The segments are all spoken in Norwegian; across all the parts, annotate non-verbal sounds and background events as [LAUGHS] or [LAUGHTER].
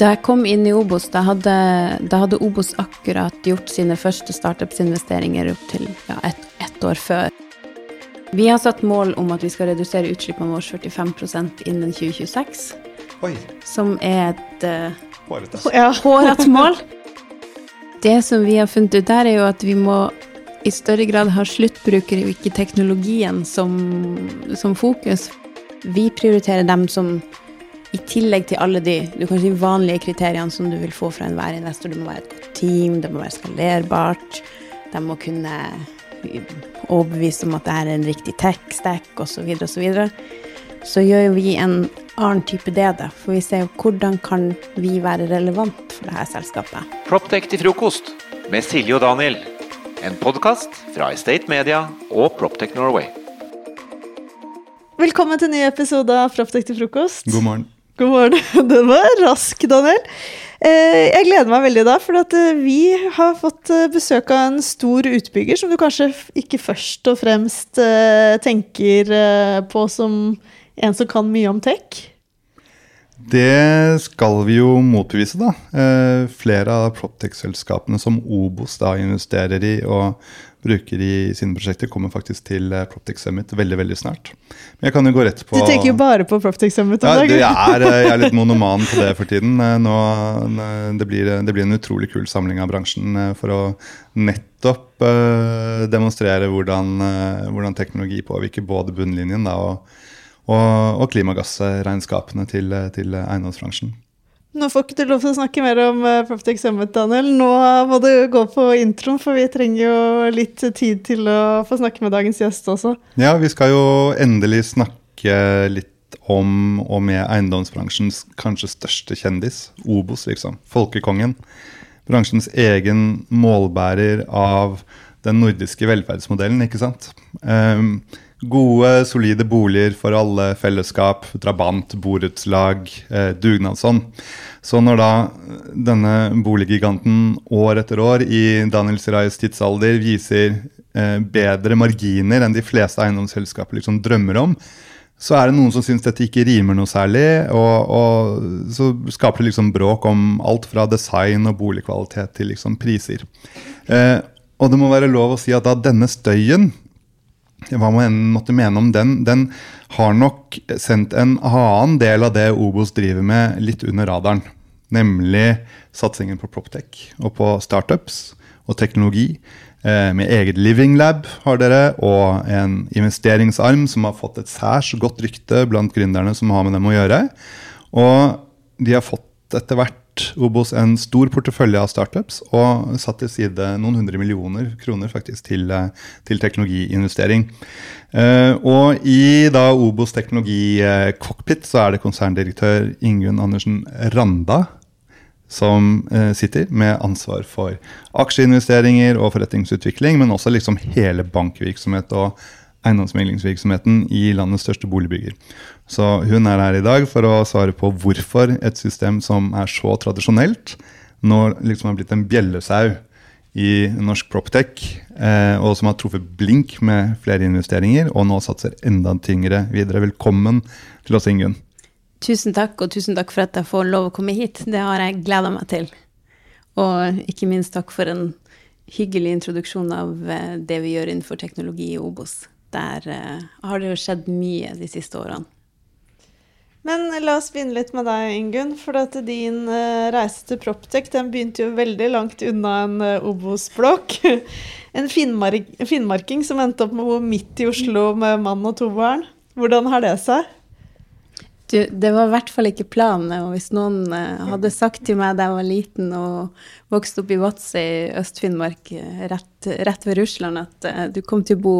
Da jeg kom inn i Obos, da hadde, da hadde Obos akkurat gjort sine første startups-investeringer opp til ja, ett et år før. Vi har satt mål om at vi skal redusere utslippene våre 45% innen 2026. Oi, Som er et uh, hårete. Ja. hårete [LAUGHS] mål. Det som vi har funnet ut der, er jo at vi må i større grad ha sluttbrukere og ikke teknologien som, som fokus. Vi prioriterer dem som i tillegg til alle de du kan si, vanlige kriteriene som du vil få fra enhver investor. Det må være et godt team, det må være skalerbart, de må kunne overbevise om at det er en riktig tech-stack osv. osv. Så, videre. så gjør vi en annen type det, da. For vi ser jo hvordan kan vi være relevant for dette selskapet. Proptech til frokost med Silje og Daniel. En podkast fra Estate Media og Proptech Norway. Velkommen til en ny episode av Proptech til frokost. God morgen. God morgen. Den var rask, Daniel. Eh, Jeg gleder meg veldig da, for at eh, vi har fått eh, besøk av en stor utbygger som du kanskje ikke først og fremst tenker på som en som kan mye om tech. Det skal vi jo motbevise, da. Flere av Proptech-selskapene som Obos da investerer i og bruker i sine prosjekter, kommer faktisk til eh, Proptech Summit veldig veldig snart. Men jeg kan jo gå rett på Du tenker jo bare på Proptech Summit om ja, dagen. jeg, er, jeg er litt [LAUGHS] monoman på det for tiden. Eh, Nå, eh, det, blir, det blir en utrolig kul samling av bransjen eh, for å nettopp eh, demonstrere hvordan, eh, hvordan teknologi påvirker både bunnlinjen da, og, og, og klimagassregnskapene til, eh, til eiendomsbransjen. Nå får ikke du lov til å snakke mer om Proptex Proptech Summit, Daniel. Nå må du gå på introen, for vi trenger jo litt tid til å få snakke med dagens gjest også. Ja, vi skal jo endelig snakke litt om og med eiendomsbransjens kanskje største kjendis, Obos, liksom. Folkekongen. Bransjens egen målbærer av den nordiske velferdsmodellen, ikke sant. Ehm, gode, solide boliger for alle, fellesskap, drabant, borettslag, eh, dugnadsånd. Så når da denne boliggiganten år etter år i Daniel Sirais tidsalder viser eh, bedre marginer enn de fleste eiendomsselskaper liksom drømmer om, så er det noen som syns dette ikke rimer noe særlig, og, og så skaper det liksom bråk om alt fra design og boligkvalitet til liksom priser. Eh, og det må være lov å si at da denne støyen hva man enn måtte mene om den, den har nok sendt en annen del av det Obos driver med, litt under radaren. Nemlig satsingen på Proptech og på startups og teknologi. Eh, med eget living lab har dere, og en investeringsarm som har fått et særs godt rykte blant gründerne som har med dem å gjøre. Og de har fått etter hvert Obos en stor portefølje av startups og satt til side noen hundre millioner kroner faktisk til, eh, til teknologiinvestering. Eh, og i da Obos teknologi-cockpit så er det konserndirektør Ingunn Andersen Randa som eh, sitter med ansvar for aksjeinvesteringer og forretningsutvikling, men også liksom hele bankvirksomhet og eiendomsmeglingsvirksomheten i landets største boligbygger. Så hun er her i dag for å svare på hvorfor et system som er så tradisjonelt, nå liksom har blitt en bjellesau i norsk proptech, eh, og som har truffet blink med flere investeringer, og nå satser enda tyngre videre. Velkommen til oss, Ingunn. Tusen takk, og tusen takk for at jeg får lov å komme hit. Det har jeg gleda meg til. Og ikke minst takk for en hyggelig introduksjon av eh, det vi gjør innenfor teknologi i Obos. Der eh, har det jo skjedd mye de siste årene. Men la oss begynne litt med deg, Ingunn. For at din eh, reise til Proptech den begynte jo veldig langt unna en uh, Obos-blokk. [LAUGHS] en finnmark finnmarking som endte opp med å bo midt i Oslo med mann og to barn. Hvordan har det seg? Du, det var i hvert fall ikke planen. Og hvis noen eh, hadde sagt til meg da jeg var liten og vokste opp i Vadsø i Øst-Finnmark, eh, rett, rett ved Russland, at eh, du kom til å bo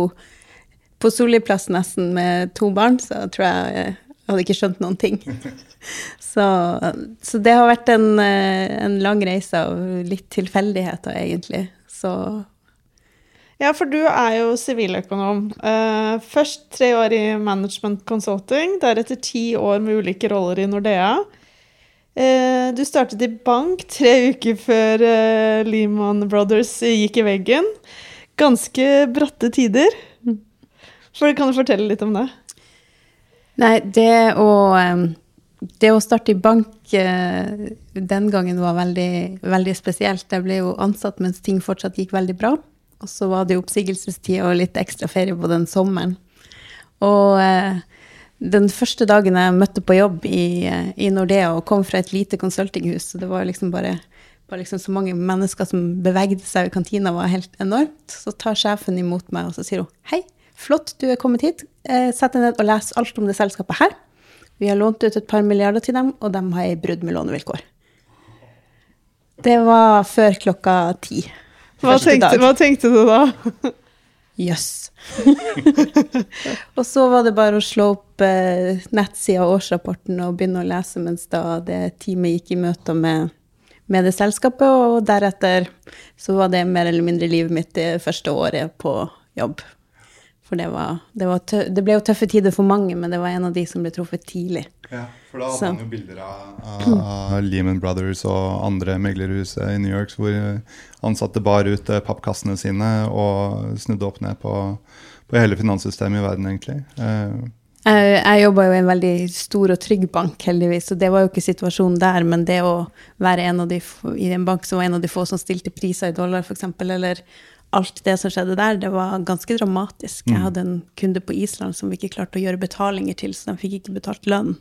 på Solliplass nesten med to barn, så tror jeg jeg hadde ikke skjønt noen ting. [LAUGHS] Så, så det har vært en, eh, en lang reise av litt tilfeldigheter, egentlig. Så Ja, for du er jo siviløkonom. Eh, først tre år i management consulting, deretter ti år med ulike roller i Nordea. Eh, du startet i bank tre uker før eh, Lehman Brothers gikk i veggen. Ganske bratte tider. For Kan du fortelle litt om det? Nei, det å det å starte i bank eh, den gangen var veldig, veldig spesielt. Jeg ble jo ansatt mens ting fortsatt gikk veldig bra. Og så var det jo oppsigelsestid og litt ekstra ferie på den sommeren. Og eh, den første dagen jeg møtte på jobb i, eh, i Nordea og kom fra et lite konsultinghus, så det var liksom bare, bare liksom så mange mennesker som bevegde seg i kantina, var helt enormt. Så tar sjefen imot meg, og så sier hun hei, flott, du er kommet hit. Eh, sett deg ned og les alt om det selskapet her. Vi har lånt ut et par milliarder til dem, og de har i brudd med lånevilkår. Det var før klokka ti. Hva tenkte, hva tenkte du da? Jøss. [LAUGHS] og så var det bare å slå opp eh, nettsida og årsrapporten og begynne å lese mens da det teamet gikk i møter med, med det selskapet, og deretter så var det mer eller mindre livet mitt det første året på jobb. For det, var, det, var tø det ble jo tøffe tider for mange, men det var en av de som ble truffet tidlig. Ja, for da Så- hadde man jo bilder av, av Lehman Brothers og andre meglerhus i New York hvor ansatte bar ut eh, pappkassene sine og snudde opp ned på, på hele finanssystemet i verden, egentlig. Eh, Jeg, jeg jobba jo i en veldig stor og trygg bank, heldigvis, og det var jo ikke situasjonen der, men det å være en av de, i en bank som var en av de få som stilte priser i dollar, f.eks., eller alt det som skjedde der, det var ganske dramatisk. Jeg hadde en kunde på Island som vi ikke klarte å gjøre betalinger til, så de fikk ikke betalt lønn.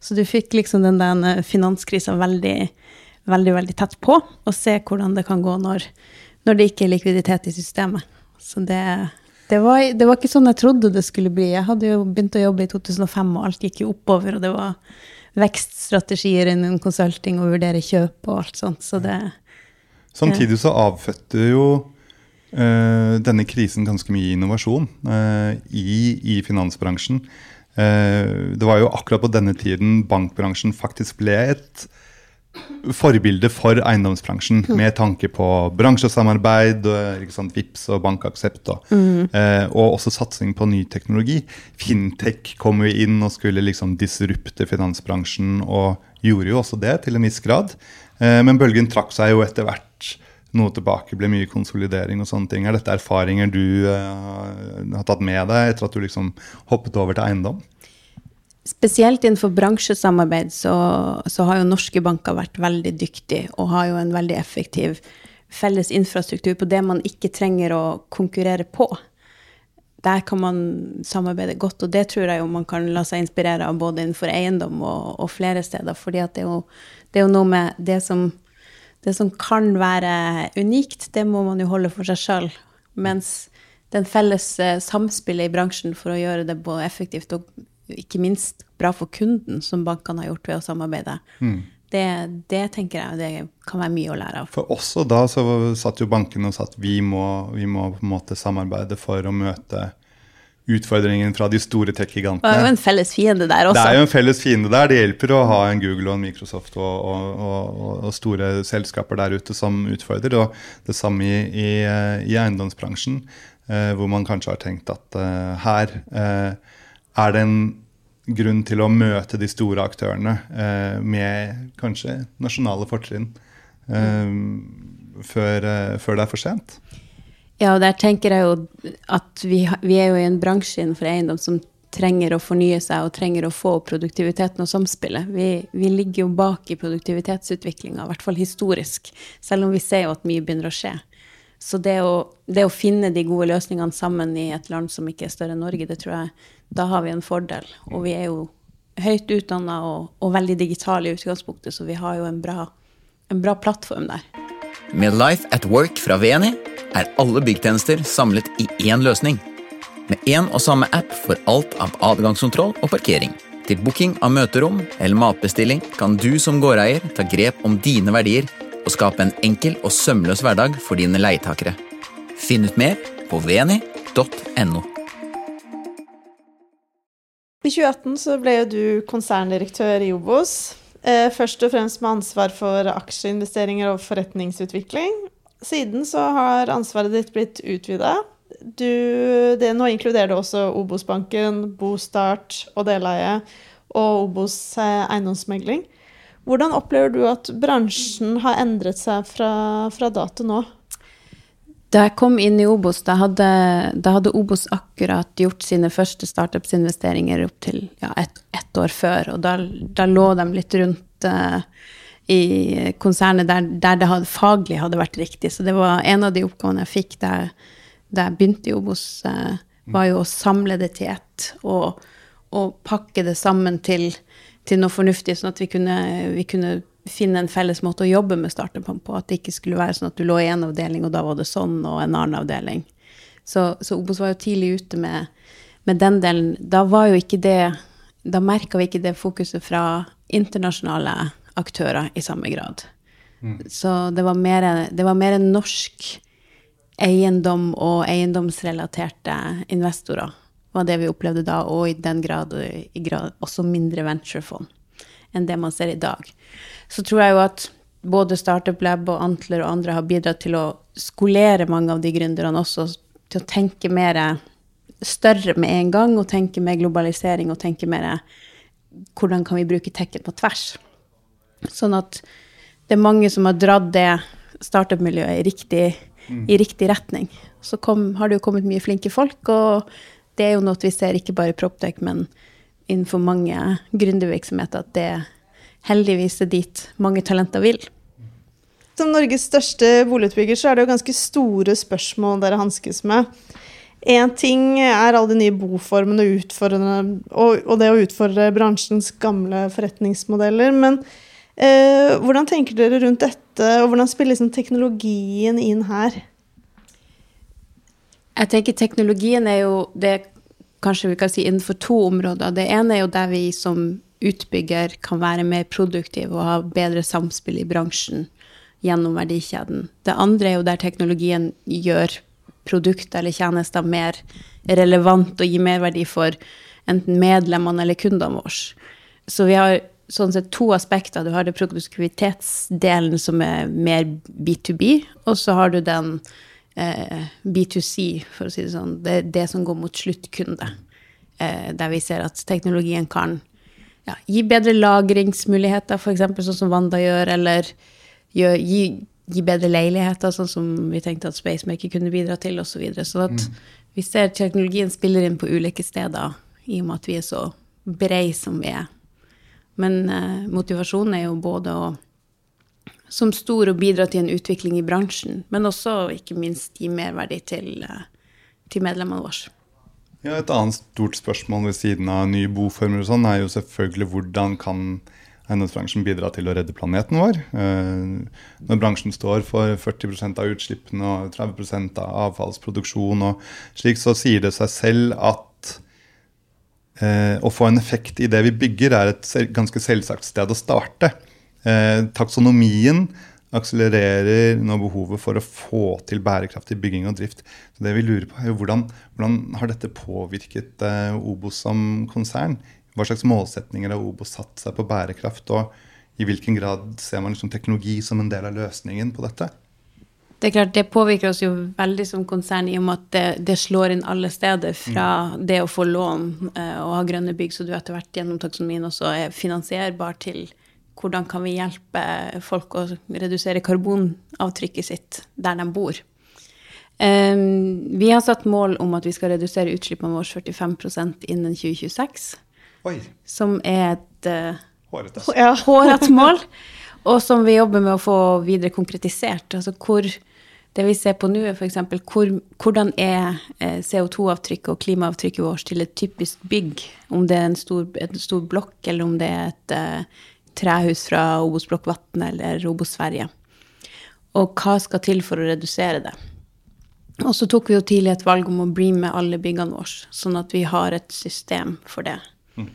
Så du fikk liksom den der finanskrisa veldig, veldig, veldig tett på, og se hvordan det kan gå når, når det ikke er likviditet i systemet. Så det, det, var, det var ikke sånn jeg trodde det skulle bli. Jeg hadde jo begynt å jobbe i 2005, og alt gikk jo oppover, og det var vekststrategier innen consulting og vurdere kjøp og alt sånt, så det Samtidig så avfødte jo eh, denne krisen ganske mye innovasjon eh, i, i finansbransjen. Eh, det var jo akkurat på denne tiden bankbransjen faktisk ble et forbilde for eiendomsbransjen, med tanke på bransjesamarbeid, ikke sant, VIPS og bankaksept, og, eh, og også satsing på ny teknologi. Fintech kom jo inn og skulle liksom disrupte finansbransjen, og gjorde jo også det til en viss grad. Eh, men bølgen trakk seg jo etter hvert noe tilbake, ble mye konsolidering og sånne ting. Er dette erfaringer du uh, har tatt med deg etter at du liksom hoppet over til eiendom? Spesielt innenfor bransjesamarbeid så, så har jo norske banker vært veldig dyktige og har jo en veldig effektiv felles infrastruktur på det man ikke trenger å konkurrere på. Der kan man samarbeide godt, og det tror jeg jo man kan la seg inspirere av både innenfor eiendom og, og flere steder. fordi det det er jo noe med det som, det som kan være unikt, det må man jo holde for seg sjøl. Mens den felles eh, samspillet i bransjen for å gjøre det både effektivt og ikke minst bra for kunden, som bankene har gjort ved å samarbeide, det, det tenker jeg det kan være mye å lære av. For også da så satt jo bankene og sa at vi må, vi må på en måte samarbeide for å møte utfordringen fra de store tech-gigantene. Det er jo en felles fiende der også. Det er jo en felles fiende der. Det hjelper å ha en Google og en Microsoft og, og, og, og store selskaper der ute som utfordrer. Og det samme i, i, i eiendomsbransjen, eh, hvor man kanskje har tenkt at eh, her eh, er det en grunn til å møte de store aktørene eh, med kanskje nasjonale fortrinn eh, før, eh, før det er for sent. Ja, og der tenker jeg jo at vi, vi er jo i en bransje innenfor eiendom som trenger å fornye seg og trenger å få produktiviteten og samspillet. Vi, vi ligger jo bak i produktivitetsutviklinga, i hvert fall historisk, selv om vi ser jo at mye begynner å skje. Så det å, det å finne de gode løsningene sammen i et land som ikke er større enn Norge, det tror jeg, da har vi en fordel. Og vi er jo høyt utdanna og, og veldig digitale i utgangspunktet, så vi har jo en bra, en bra plattform der. Med Life at Work fra VNI er alle byggtjenester samlet i én løsning. Med én og samme app for alt av adgangskontroll og parkering. Til booking av møterom eller matbestilling kan du som gårdeier ta grep om dine verdier og skape en enkel og sømløs hverdag for dine leietakere. Finn ut mer på veni.no. I 2018 så ble du konserndirektør i Obos. Eh, først og fremst med ansvar for aksjeinvesteringer og forretningsutvikling. Siden så har ansvaret ditt blitt utvida. Nå inkluderer det også Obos-banken, Bostart og Deleie og Obos eh, eiendomsmegling. Hvordan opplever du at bransjen har endret seg fra, fra da til nå? Da jeg kom inn i Obos, da hadde, da hadde Obos akkurat gjort sine første startups-investeringer opp til ja, ett et år før, og da, da, lå de litt rundt uh, i konsernet der, der, det hadde, faglig hadde vært riktig. Så det var en av de oppgavene jeg fikk da, jeg begynte i Obos, uh, var jo å samle det til ett og, og pakke det sammen til, til, noe fornuftig, sånn at vi kunne, vi kunne finne en felles måte å jobbe med startupene på. At det ikke skulle være sånn at du lå i en avdeling, og da var det sånn, og en annen avdeling. Så, så Obos var jo tidlig ute med, med, den delen. Da var jo ikke det Da merka vi ikke det fokuset fra internasjonale aktører i samme grad. Mm. Så det var, mer, det var mer norsk eiendom og eiendomsrelaterte investorer var det vi opplevde da, og i den grad, i grad også mindre venturefond enn det man ser i dag så tror jeg jo at både Startup Lab og Antler og andre har bidratt til å skolere mange av de gründerne også til å tenke mer større med en gang, og tenke mer globalisering og tenke mer hvordan kan vi bruke tekken på tvers. Sånn at det er mange som har dratt det startup-miljøet i riktig, mm. i riktig retning. Så kom, har det jo kommet mye flinke folk, og det er jo noe vi ser ikke bare i Proptech, men innenfor mange gründervirksomheter, at det heldigvis er dit mange talenter vil. Som Norges største boligutbygger så er det jo ganske store spørsmål dere hanskes med. Én ting er alle de nye boformene og, og, det å utfordre bransjens gamle forretningsmodeller. Men eh, hvordan tenker dere rundt dette, og hvordan spiller liksom teknologien inn her? Jeg tenker teknologien er jo det kanskje vi kan si innenfor to områder. Det ene er jo der vi som utbygger kan være mer produktiv og ha bedre samspill i bransjen gjennom verdikjeden. Det andre er jo der teknologien gjør produkter eller tjenester mer relevant og gir merverdi for enten medlemmene eller kundene våre. Så vi har sånn sett to aspekter. Du har det produktivitetsdelen som er mer B2B, og så har du den eh, B2C, for å si det sånn. Det er det som går mot sluttkunde. Eh, der vi ser at teknologien kan ja, gi bedre lagringsmuligheter, f.eks. sånn som Wanda gjør, eller gjør, gi, gi, bedre leiligheter, sånn som vi tenkte at Spacemaker kunne bidra til, osv. Så, videre. så at mm. vi ser teknologien spiller inn på ulike steder, i og med at vi er så brei som vi er. Men eh, motivasjonen er jo både å som stor å bidra til en utvikling i bransjen, men også ikke minst gi merverdi til, eh, til medlemmene våre. Ja, Et annet stort spørsmål ved siden av nye boformer og sånn, er jo selvfølgelig hvordan kan eiendomsbransjen bidra til å redde planeten vår? Eh, når bransjen står for 40% av utslippene og 30 av avfallsproduksjon og slik, så sier det seg selv at å få en effekt i det vi bygger, er et ganske selvsagt sted å starte. Eh, taksonomien akselererer nå behovet for å få til bærekraftig bygging og drift. Så det vi lurer på er hvordan, hvordan har dette påvirket eh, Obos som konsern? Hva slags målsetninger har Obos satt seg på bærekraft, og i hvilken grad ser man liksom teknologi som en del av løsningen på dette? Det er klart, det påvirker oss jo veldig som konsern i og med at det, det slår inn alle steder. Fra mm. det å få lån uh, og ha grønne bygg, så du etter hvert gjennom taksonomien også er finansierbar, til hvordan kan vi hjelpe folk å redusere karbonavtrykket sitt der de bor. Um, vi har satt mål om at vi skal redusere utslippene våre 45 innen 2026. Oi. Som er et uh, hårete ja, mål, og som vi jobber med å få videre konkretisert. Altså hvor det vi ser på nå, er f.eks. Hvor, hvordan er eh, CO2-avtrykket og klimaavtrykket vårt til et typisk bygg? Om det er en stor, en stor blokk, eller om det er et uh, trehus fra Obos-blokk Vatn eller Obos Sverige. Og hva skal til for å redusere det? Og så tok vi jo tidlig et valg om å bli med alle byggene våre, sånn at vi har et system for det. Mm.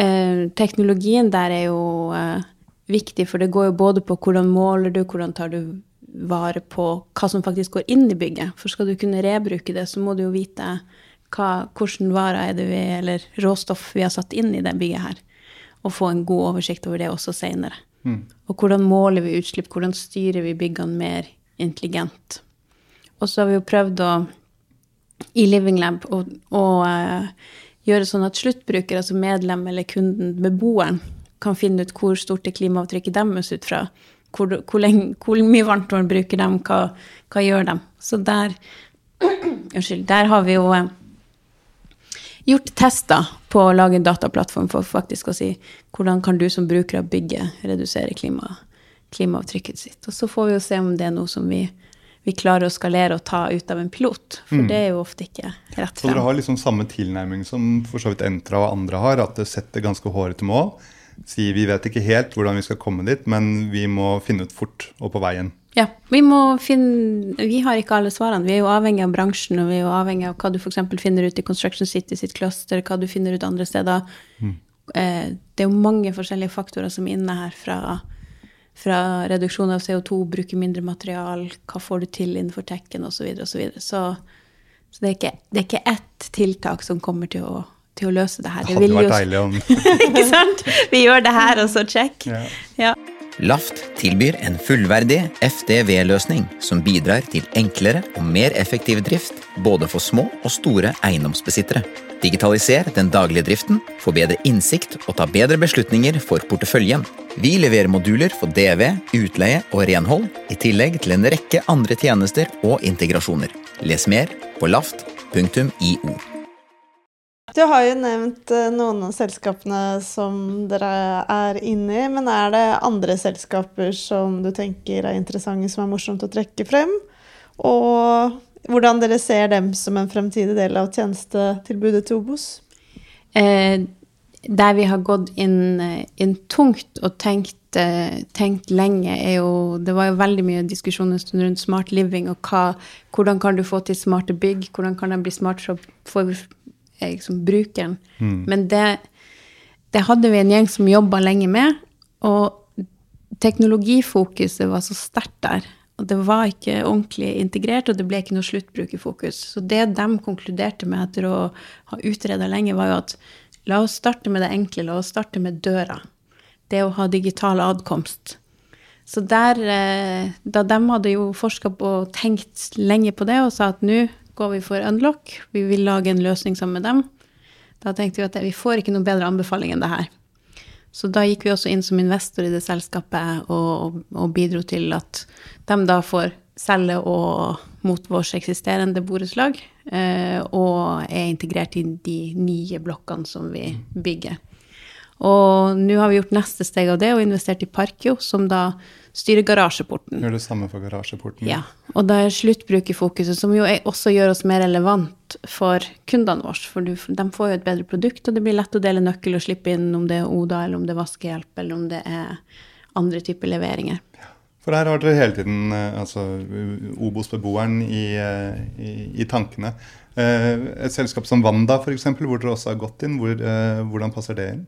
Uh, teknologien der er jo uh, viktig, for det går jo både på hvordan måler du, hvordan tar du vare på hva som faktisk går inn i bygget. For skal du kunne rebruke det, så må du jo vite hva, hvordan varer er det vi, eller råstoff vi har satt inn i det bygget her og få en god oversikt over det også seinere. Mm. Og hvordan måler vi utslipp, hvordan styrer vi byggene mer intelligent. Og så har vi jo prøvd å, i Living Lab, å, å uh, gjøre sånn at sluttbruker, altså medlem eller kunden, beboeren, kan finne ut hvor stort er klimaavtrykket deres ut fra Hvor, hvor, lenge, hvor mye varmtvann bruker de, hva, hva gjør de? Så der [CLEARS THROAT] Unnskyld. Der har vi jo eh, gjort tester på å lage en dataplattform for faktisk å si hvordan kan du som bruker av bygget redusere klima, klimaavtrykket sitt. Og så får vi jo se om det er noe som vi, vi klarer å skalere og ta ut av en pilot. For det er jo ofte ikke rett Så dere har liksom samme tilnærming som for så vidt Entra og andre har, at det setter ganske hårete mål. Sier vi vet ikke helt hvordan vi skal komme dit, men vi må finne ut fort og på veien. Ja, vi finne Vi har ikke alle svarene. Vi er jo avhengig av bransjen, og vi er jo avhengig av hva du f.eks. finner ut i Construction City sitt cluster, hva du finner ut andre steder. Mm. Det er jo mange forskjellige faktorer som er inne her, fra, fra reduksjon av CO2, bruke mindre material, hva får du til innenfor tekken osv. Så, videre, og så, videre. så så det er, ikke, det er ikke ett tiltak som kommer til å, til å løse det her. Det hadde vært deilig om [LAUGHS] ikke sant? Vi gjør det her, og så check. Ja. Ja. Laft tilbyr en fullverdig FDV-løsning som bidrar til enklere og mer effektiv drift både for små og store eiendomsbesittere. Digitaliser den daglige driften, få bedre innsikt og ta bedre beslutninger for porteføljen. Vi leverer moduler for DV, utleie og renhold, i tillegg til en rekke andre tjenester og integrasjoner. Les mer på laft.io. Du har jo nevnt eh, noen av selskapene som dere er inne i, men er det andre selskaper som du tenker er interessante, som er morsomt å trekke frem? Og hvordan dere ser dem som en fremtidig del av tjenestetilbudet til Obos? Eh, der vi har gått inn, eh, inn tungt og tenkt, eh, tenkt lenge, er jo Det var jo veldig mye diskusjon en stund rundt smart living og hva, hvordan kan du få til smarte bygg? Hvordan kan de bli smart for, for liksom, brukeren? Men det, det hadde vi en gjeng som jobba lenge med, og teknologifokuset var så sterkt der. Og det var ikke ordentlig integrert, og det ble ikke noe sluttbrukerfokus. Så det de konkluderte med etter å ha utreda lenge, var jo at la oss starte med det enkle, la oss starte med døra. Det å ha digital adkomst. Så der, eh, da de hadde jo forska på og tenkt lenge på det, og sa at nå går vi for Unlock, vi vil lage en løsning sammen med dem, da tenkte vi at vi får ikke noe bedre anbefaling enn det her. Så da gikk vi også inn som investor i det selskapet og, og bidro til at de da får selge og mot vårt eksisterende borettslag, eh, og er integrert i de nye blokkene som vi bygger. Og nå har vi gjort neste steg av det og investert i Parkio, som da styrer garasjeporten. Gjør det samme for garasjeporten. Ja, og da er sluttbrukerfokuset, som jo også gjør oss mer relevant for kundene våre. For de får jo et bedre produkt, og det blir lett å dele nøkkel og slippe inn om det er Oda, eller om det er vaskehjelp, eller om det er andre typer leveringer. For her har dere hele tiden eh, altså, Obos-beboeren i, eh, i, i tankene. Eh, Et selskap som Wanda, f.eks., hvor dere også har gått inn, hvor, hvordan passer det inn?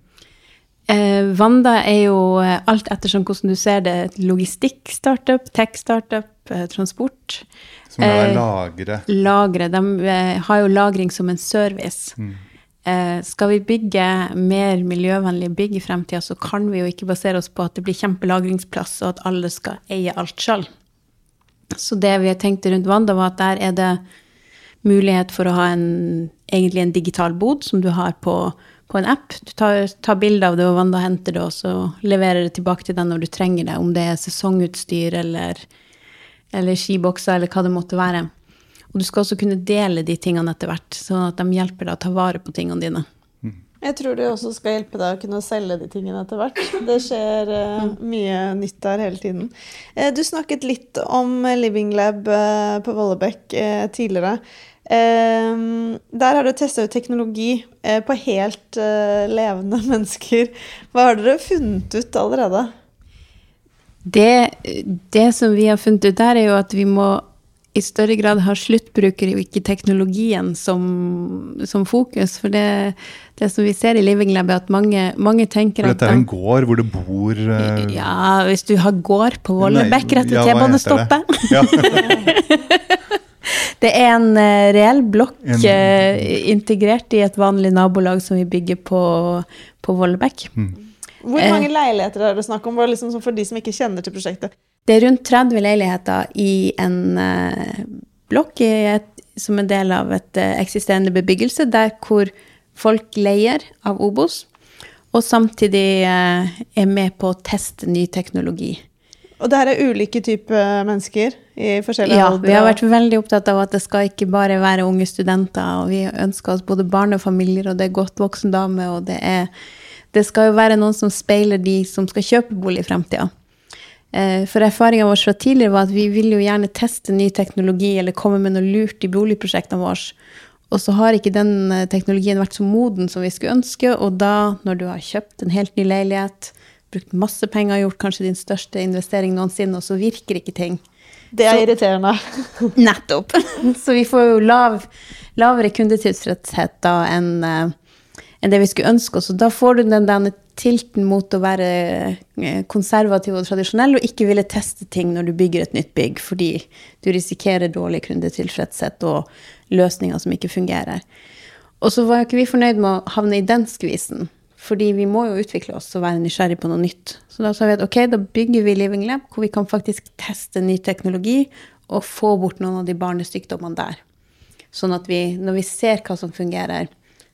Eh, Wanda er jo eh, alt ettersom hvordan du ser det, et logistikk-startup, tech-startup, eh, transport. Som er Eh, lagre Lagre. De eh, har jo lagring som en service. Eh, skal vi bygge mer miljøvennlige bygg i fremtida, så kan vi jo ikke basere oss på at det blir kjempelagringsplass, og at alle skal eie alt sjøl. Så det vi tenkte rundt Wanda, var at der er det mulighet for å ha en, egentlig en digital bod som du har på, på en app. Du tar, tar bilde av det, og Wanda henter det, og så leverer det tilbake til deg når du trenger det, om det er sesongutstyr eller, eller skibokser eller hva det måtte være. Og du skal også kunne dele de tingene etter hvert, sånn at de hjelper deg å ta vare på tingene dine. Jeg tror det også skal hjelpe deg å kunne selge de tingene etter hvert. Det skjer uh, mye nytt der hele tiden. Uh, du snakket litt om Living Lab uh, på Vollebekk tidligere. Eh, der har du testa ut teknologi eh, på helt eh, levende [LAUGHS] mennesker. Hva har dere funnet ut allerede? Det, det som vi har funnet ut der, er jo at vi må i større grad ha sluttbrukere og ikke teknologien som, som fokus. For det, det som vi ser i Living Lab, er at mange, mange tenker For at dette er en gård hvor det bor uh... Ja, hvis du har gård på Vollebekk rett ved? T-banestoppet. Ja. [LAUGHS] [LAUGHS] Det er en uh, reell blokk En- uh, integrert i et vanlig nabolag som vi bygger på, på Vollebekk. Hvor Eh. mange leiligheter er det snakk om? Liksom sånn for de som ikke kjenner til prosjektet. Det er rundt 30 leiligheter i en uh, blokk som en del av et eh, eksisterende bebyggelse, der hvor folk leier av Obos, og samtidig eh, er med på å teste ny teknologi. Og det her er ulike typer mennesker i forskjellige Ja, aldre? vi har vært veldig opptatt av at det skal ikke bare være unge studenter, og vi ønsker oss både barnefamilier, og det er godt voksen dame, og det er Det skal jo være noen som speiler de som skal kjøpe bolig i fremtida. Eh, For erfaringa vår fra tidligere var at vi vil jo gjerne teste ny teknologi eller komme med noe lurt i boligprosjektene våre. Og så har ikke den eh, teknologien vært så moden som vi skulle ønske, og da, når du har kjøpt en helt ny leilighet, brukt masse penger, gjort kanskje din største investering noensinne, og så virker ikke ting, Det er Så- irriterende. [LAUGHS] Nettopp. [LAUGHS] Så vi får jo lav, lavere kundetilfredshet da enn eh, enn det vi skulle ønske oss. Og da får du den denne tilten mot å være eh, konservativ og tradisjonell og ikke ville teste ting når du bygger et nytt bygg, fordi du risikerer dårlig kundetilfredshet og løsninger som ikke fungerer. Og så var jo ikke vi fornøyd med å havne i den skvisen. Fordi vi må jo utvikle oss og være nysgjerrig på noe nytt. Så da sa vi at ok, da bygger vi Living Lab, hvor vi kan faktisk teste ny teknologi og få bort noen av de barnesykdommene der. Sånn at vi, når vi ser hva som fungerer,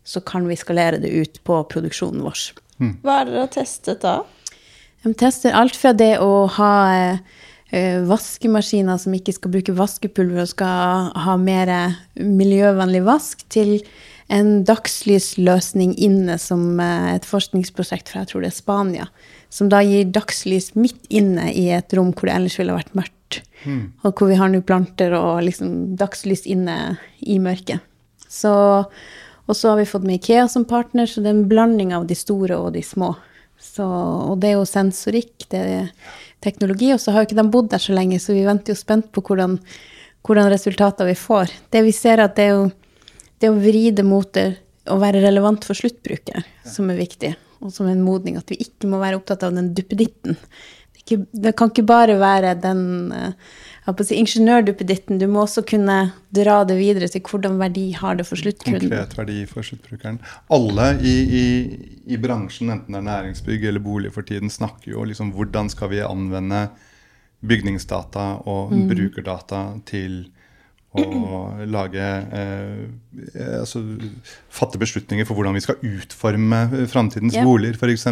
så kan vi skalere det ut på produksjonen vår. Hva er det dere har testet da? De tester alt fra det å ha eh, eh, vaskemaskiner som ikke skal bruke vaskepulver og skal ha mer miljøvennlig vask, til en dagslys-løsning inne som eh, et forskningsprosjekt fra jeg tror det er Spania. Som da gir dagslys midt inne i et rom hvor det ellers ville vært mørkt. Og hvor vi har nå planter og liksom dagslys inne i mørket. Så, og så har vi fått med Ikea som partner, så det er en blanding av de store og de små. Så, og det er jo sensorikk, det er teknologi, og så har jo ikke de bodd der så lenge, så vi venter jo spent på hvordan, hvordan resultater vi får. Det vi ser at det er jo det å vri det mot det å være relevant for sluttbruker, som er viktig, og som en modning, at vi ikke må være opptatt av den duppeditten. Det, ikke, det kan ikke bare være den eh, si, ingeniørduppeditten, du må også kunne dra det videre til hvordan verdi har det for sluttkunden. Konkret verdi for sluttbrukeren. Alle i, i, i bransjen, enten det er næringsbygg eller bolig for tiden, snakker jo liksom hvordan skal vi anvende bygningsdata og brukerdata til lage eh, altså, Fatte beslutninger for hvordan vi skal utforme framtidens Ja. boliger, f.eks.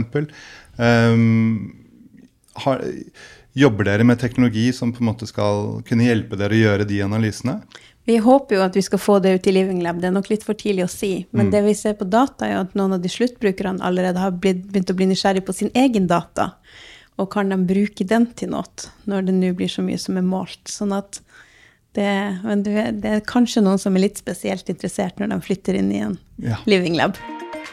Um, har, jobber dere med teknologi som på en måte skal kunne hjelpe dere å gjøre de analysene? Vi håper jo at vi skal få det ut i Living Lab. Det er nok litt for tidlig å si. Men det vi ser på data, er at noen av de sluttbrukerne allerede har blitt, begynt å bli nysgjerrig på sin egen data. Og kan de bruke den til noe, når det nå blir så mye som er målt. Sånn at det, men det, det er kanskje noen som er litt spesielt interessert når de flytter inn i en Ja. Living Lab.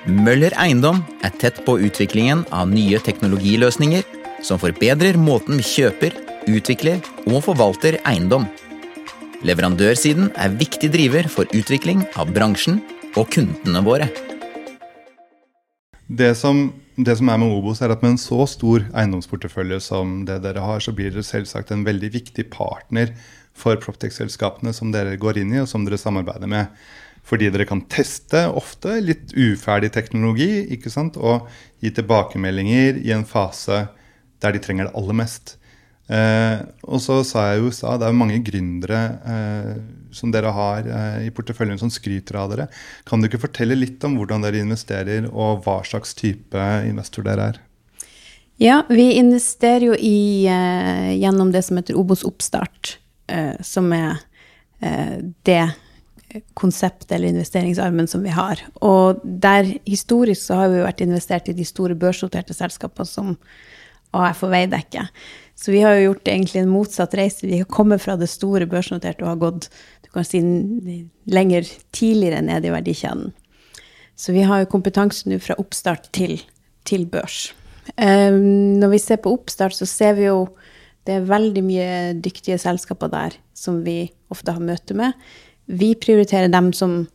Møller Eiendom er tett på utviklingen av nye teknologiløsninger som forbedrer måten vi kjøper, utvikler og forvalter eiendom. Leverandørsiden er viktig driver for utvikling av bransjen og kundene våre. Det som, det som er med Obos, er at med en så stor eiendomsportefølje som det dere har, så blir dere selvsagt en veldig viktig partner for Proptech-selskapene som dere går inn i, og som dere samarbeider med. Fordi dere kan teste ofte litt uferdig teknologi ikke sant? og gi tilbakemeldinger i en fase der de trenger det aller mest. Eh, og så sa jeg jo i det er jo mange gründere eh, som dere har eh, i porteføljen som skryter av dere. Kan du ikke fortelle litt om hvordan dere investerer, og hva slags type investor dere er? Ja, vi investerer jo i, eh, gjennom det som heter Obos Oppstart, eh, som er eh, det konseptet eller investeringsarmen som vi har. Og der historisk så har vi jo vært investert i de store børsnoterte selskapene som AF og Veidekke. Så vi har jo gjort egentlig en motsatt reise. Vi har kommet fra det store børsnoterte og har gått du kan si, lenger tidligere ned i verdikjeden. Så vi har jo kompetanse nå fra oppstart til, til børs. Um, når vi ser på oppstart, så ser vi jo det er veldig mye dyktige selskaper der som vi ofte har møte med. Vi prioriterer dem som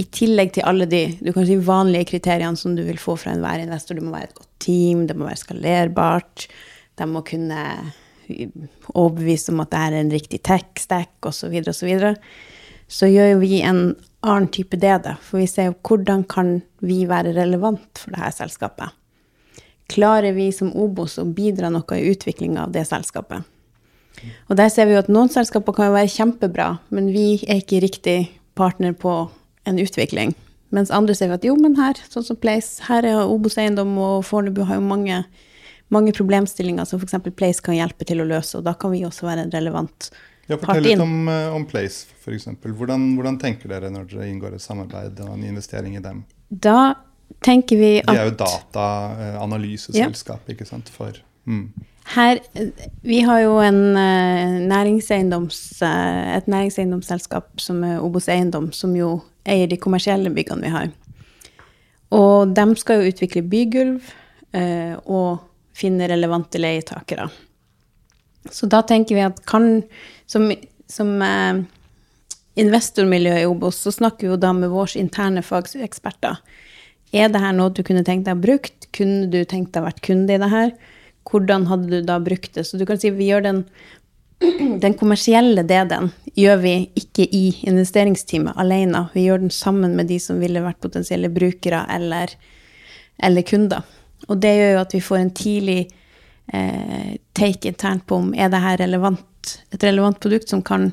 i tillegg til alle de du kan si, vanlige kriteriene som du vil få fra enhver investor. Det må være et godt team, det må være skalerbart, de må kunne overbevise om at det er en riktig tech-stack osv. Så, videre, og så, så gjør vi en annen type da. For vi ser jo hvordan kan vi være relevant for dette selskapet. Klarer vi som Obos å bidra noe i utviklinga av det selskapet? Og der ser vi jo at noen selskaper kan jo være kjempebra, men vi er ikke riktig partner på en utvikling. Mens andre ser vi at jo, men her, sånn som Place, her er Obos Eiendom og Fornebu har jo mange, mange problemstillinger som f.eks. Place kan hjelpe til å løse, og da kan vi også være en relevant Ja, Fortell litt om, eh, om Place, f.eks. Hvordan, hvordan tenker dere når dere inngår et samarbeid og en investering i dem? Da tenker vi at De er jo dataanalyseselskap, ikke sant? For, mm. her Vi har jo en eh, næringseiendoms, eh, et næringseiendomsselskap som er Obos Eiendom, som jo eier de kommersielle byggene vi har. Og de skal jo utvikle bygulv og finne relevante leietakere. Så da tenker vi at kan Som, som eh, investormiljø i Obos, så snakker vi jo da med våre interne fageksperter. Er det her noe du kunne tenkt deg å brukt? Kunne du tenkt deg å vært kunde i det her? Hvordan hadde du da brukt det? Så du kan si vi gjør den, [CLEARS THROAT] den kommersielle delen gjør vi ikke i investeringsteamet alene. Vi gjør den sammen med de som ville vært potensielle brukere eller, eller kunder. Og det gjør jo at vi får en tidlig eh, take internt på om er det her relevant, et relevant produkt som kan,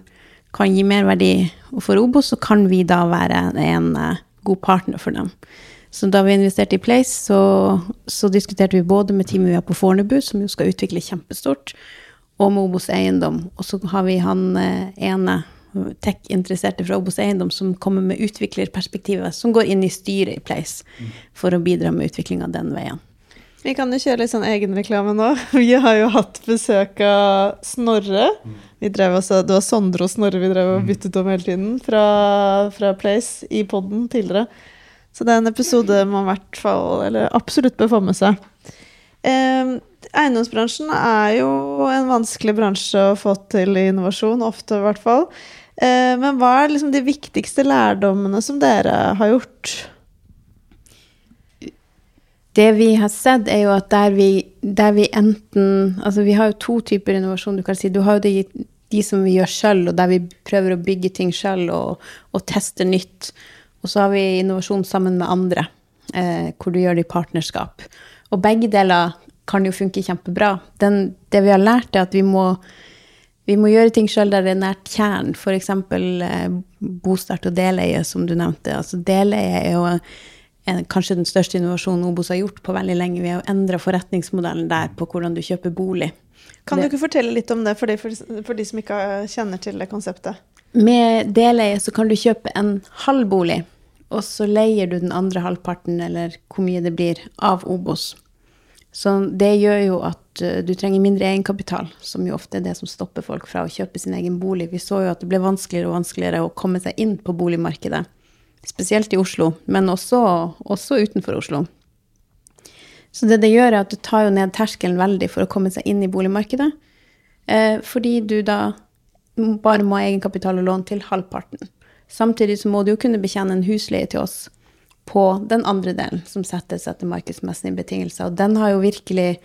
kan gi merverdi for Obos, så kan vi da være en eh, god partner for dem. Så da vi investerte i Place, så, så diskuterte vi både med teamet vi har på Fornebu, som jo skal utvikle kjempestort, og med Obos Eiendom. Og så har vi han eh, ene tech-interesserte fra Obos Eiendom som kommer med utviklerperspektivet, som går inn i styret i Place for å bidra med utviklinga den veien. Vi kan jo kjøre litt sånn egenreklame nå. [LAUGHS] Vi har jo hatt besøk av Snorre. Vi drev også, det var Sondre og Snorre vi drev og byttet om hele tiden fra, fra Place i poden tidligere. Så det er en episode man hvert fall, eller absolutt bør få med seg. Eh, eiendomsbransjen er jo en vanskelig bransje å få til i innovasjon, ofte i hvert fall. Eh, men hva er liksom de viktigste lærdommene som dere har gjort? Det vi har sett, er jo at der vi, der vi enten Altså, vi har jo to typer innovasjon, du kan si. Du har jo de, de som vi gjør sjøl, og der vi prøver å bygge ting sjøl og, og teste nytt. Og så har vi innovasjon sammen med andre, eh, hvor du gjør det i partnerskap. Og begge deler kan jo funke kjempebra. Den, det vi har lært, er at vi må, vi må gjøre ting sjøl der det er nært kjernen. F.eks. Eh, bostart og deleie, som du nevnte. Altså, deleie er jo en, kanskje den største innovasjonen Obos har gjort på veldig lenge. Vi har jo endra forretningsmodellen der på hvordan du kjøper bolig. Kan du ikke fortelle litt om det for de, for, for de som ikke kjenner til det konseptet? Med deleie så kan du kjøpe en halv bolig, og så leier du den andre halvparten, eller hvor mye det blir, av Obos. Så det gjør jo at eh, du trenger mindre egenkapital, som jo ofte er det som stopper folk fra å kjøpe sin egen bolig. Vi så jo at det ble vanskeligere og vanskeligere å komme seg inn på boligmarkedet. Spesielt i Oslo, men også, også utenfor Oslo. Så det det gjør, er at du tar jo ned terskelen veldig for å komme seg inn i boligmarkedet. Eh, fordi du da bare må ha egenkapital og lån til halvparten. Samtidig så må du jo kunne betjene en husleie til oss på den andre delen, som settes etter markedsmessige betingelser. Og den har jo virkelig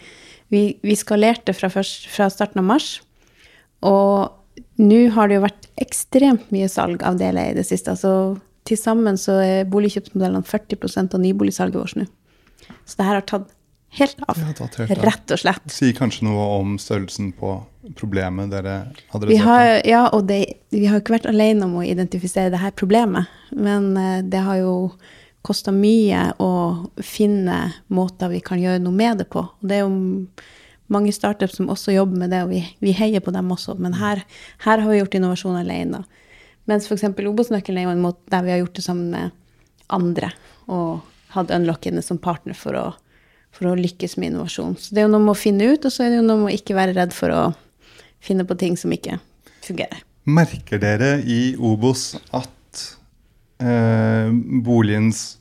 Vi, vi skalerte fra, først, fra starten av mars. Og nå har det jo vært ekstremt mye salg av deler i det siste. Altså til sammen så er boligkjøpsmodellene 40% av nyboligsalget vårt nå. Så det her har tatt helt av. Tatt helt. Rett og slett. Sier kanskje noe om størrelsen på problemet dere Vi adresserte? har, ja, og det, vi har ikke vært alene om å identifisere det her problemet, men eh, det har jo kosta mye å finne måter vi kan gjøre noe med det på. Og det er jo mange startups som også jobber med det, og vi, vi heier på dem også. Men her, her har vi gjort innovasjon alene. Mens f.eks. Obos-nøkkelen er jo en måte der vi har gjort det sammen med andre, og hatt unlockene som partner for å, for å lykkes med innovasjon. Så det er jo noe med å finne ut, og så er det jo noe med å ikke være redd for å finne på ting som ikke fungerer. Merker dere i Obos at eh, boligens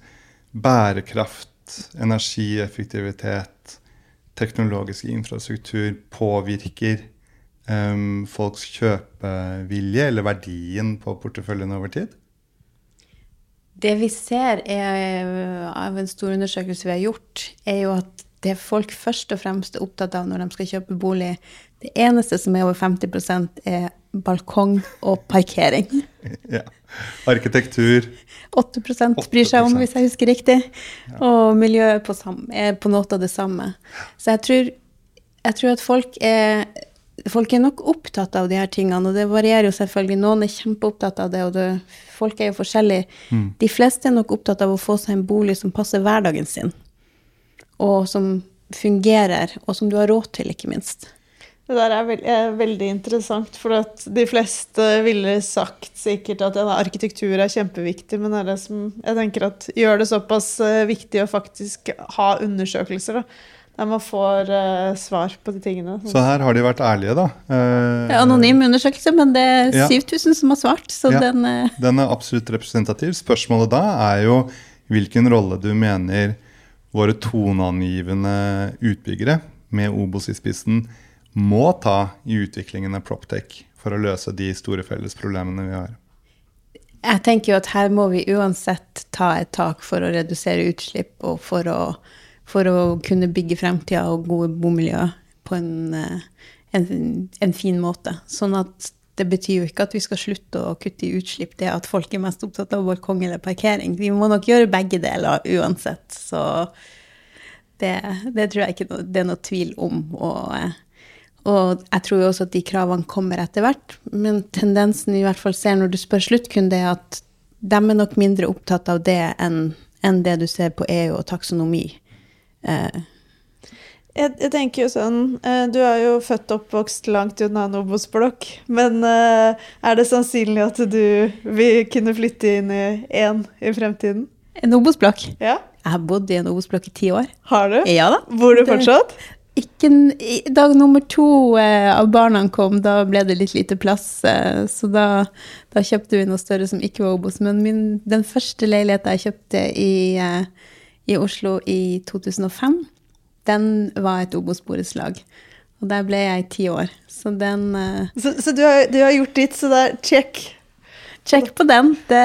bærekraft, energieffektivitet, teknologisk infrastruktur påvirker eh, folks kjøpevilje eller verdien på porteføljen over tid? Det vi ser er, av en stor undersøkelse vi har gjort, er jo at det folk først og fremst er opptatt av når de skal kjøpe bolig, det eneste som er over 50% er balkong og parkering. [LAUGHS] Ja. Arkitektur 8 bryr seg om, hvis jeg husker riktig. Og miljøet på er på noe av det samme. Så jeg tror, jeg tror at folk er, folk er nok opptatt av de her tingene, og det varierer jo selvfølgelig. Noen er kjempeopptatt av det, og det, folk er jo forskjellige. De fleste er nok opptatt av å få seg en bolig som passer hverdagen sin, og som fungerer, og som du har råd til, ikke minst. Det der er, veld, er veldig interessant, for at de fleste ville sagt sikkert at ja, arkitektur er kjempeviktig, men det er det som jeg tenker at gjør det såpass eh, viktig å faktisk ha undersøkelser, da. Der man får uh, svar på de tingene. Så her har de vært ærlige, da. Uh, anonym undersøkelse, men det er ja. 7000 som har svart, så ja, den uh... Den er absolutt representativ. Spørsmålet da er jo hvilken rolle du mener våre toneangivende utbyggere, med Obos i spissen, må ta i utviklingen av Proptech for å løse de store fellesproblemene vi har? Jeg tenker jo at her må vi uansett ta et tak for å redusere utslipp og for å, for å kunne bygge fremtida og gode bomiljøer på en, eh, en, en, fin måte. Sånn at det betyr jo ikke at vi skal slutte å kutte i utslipp, det at folk er mest opptatt av balkong eller parkering. Vi må nok gjøre begge deler uansett. Så det, det tror jeg ikke det er noe tvil om. Og og jeg tror jo også at de kravene kommer etter hvert. Men tendensen i hvert fall ser når du spør sluttkunde, er at de er nok mindre opptatt av det enn, enn det du ser på EU og taksonomi. Eh. Jeg, jeg, tenker jo sånn eh, Du er jo født og oppvokst langt unna en Obos-blokk. Men eh, er det sannsynlig at du vil kunne flytte inn i én i fremtiden? En Obos-blokk? Ja. Jeg har bodd i en Obos-blokk i ti år. Har du? Ja da. Bor du fortsatt? Ikke Dag nummer to eh, av barna kom, da ble det litt lite plass. Eh, så da, da, kjøpte vi noe større som ikke var Obos. Men min, den første leiligheta jeg kjøpte i, eh, i, Oslo i 2005, den var et Obos-borettslag. Og der ble jeg ti år. Så den uh, Så, så du, har, du, har, gjort ditt, så det er check? Check på den. Det,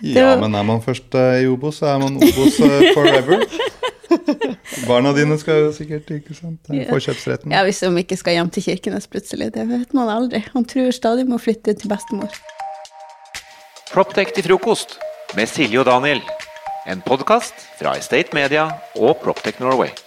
det ja, men er man først uh, i Obos, så er man Obos uh, forever. [LAUGHS] Barna dine skal jo sikkert ikke sant? forkjøpsretten. Ja, Hvis de ikke skal hjem til Kirkenes plutselig. Det vet man aldri. Han tror stadig må flytte til bestemor. Proptech til frokost med Silje og Daniel. En podkast fra Estate Media og Proptech Norway.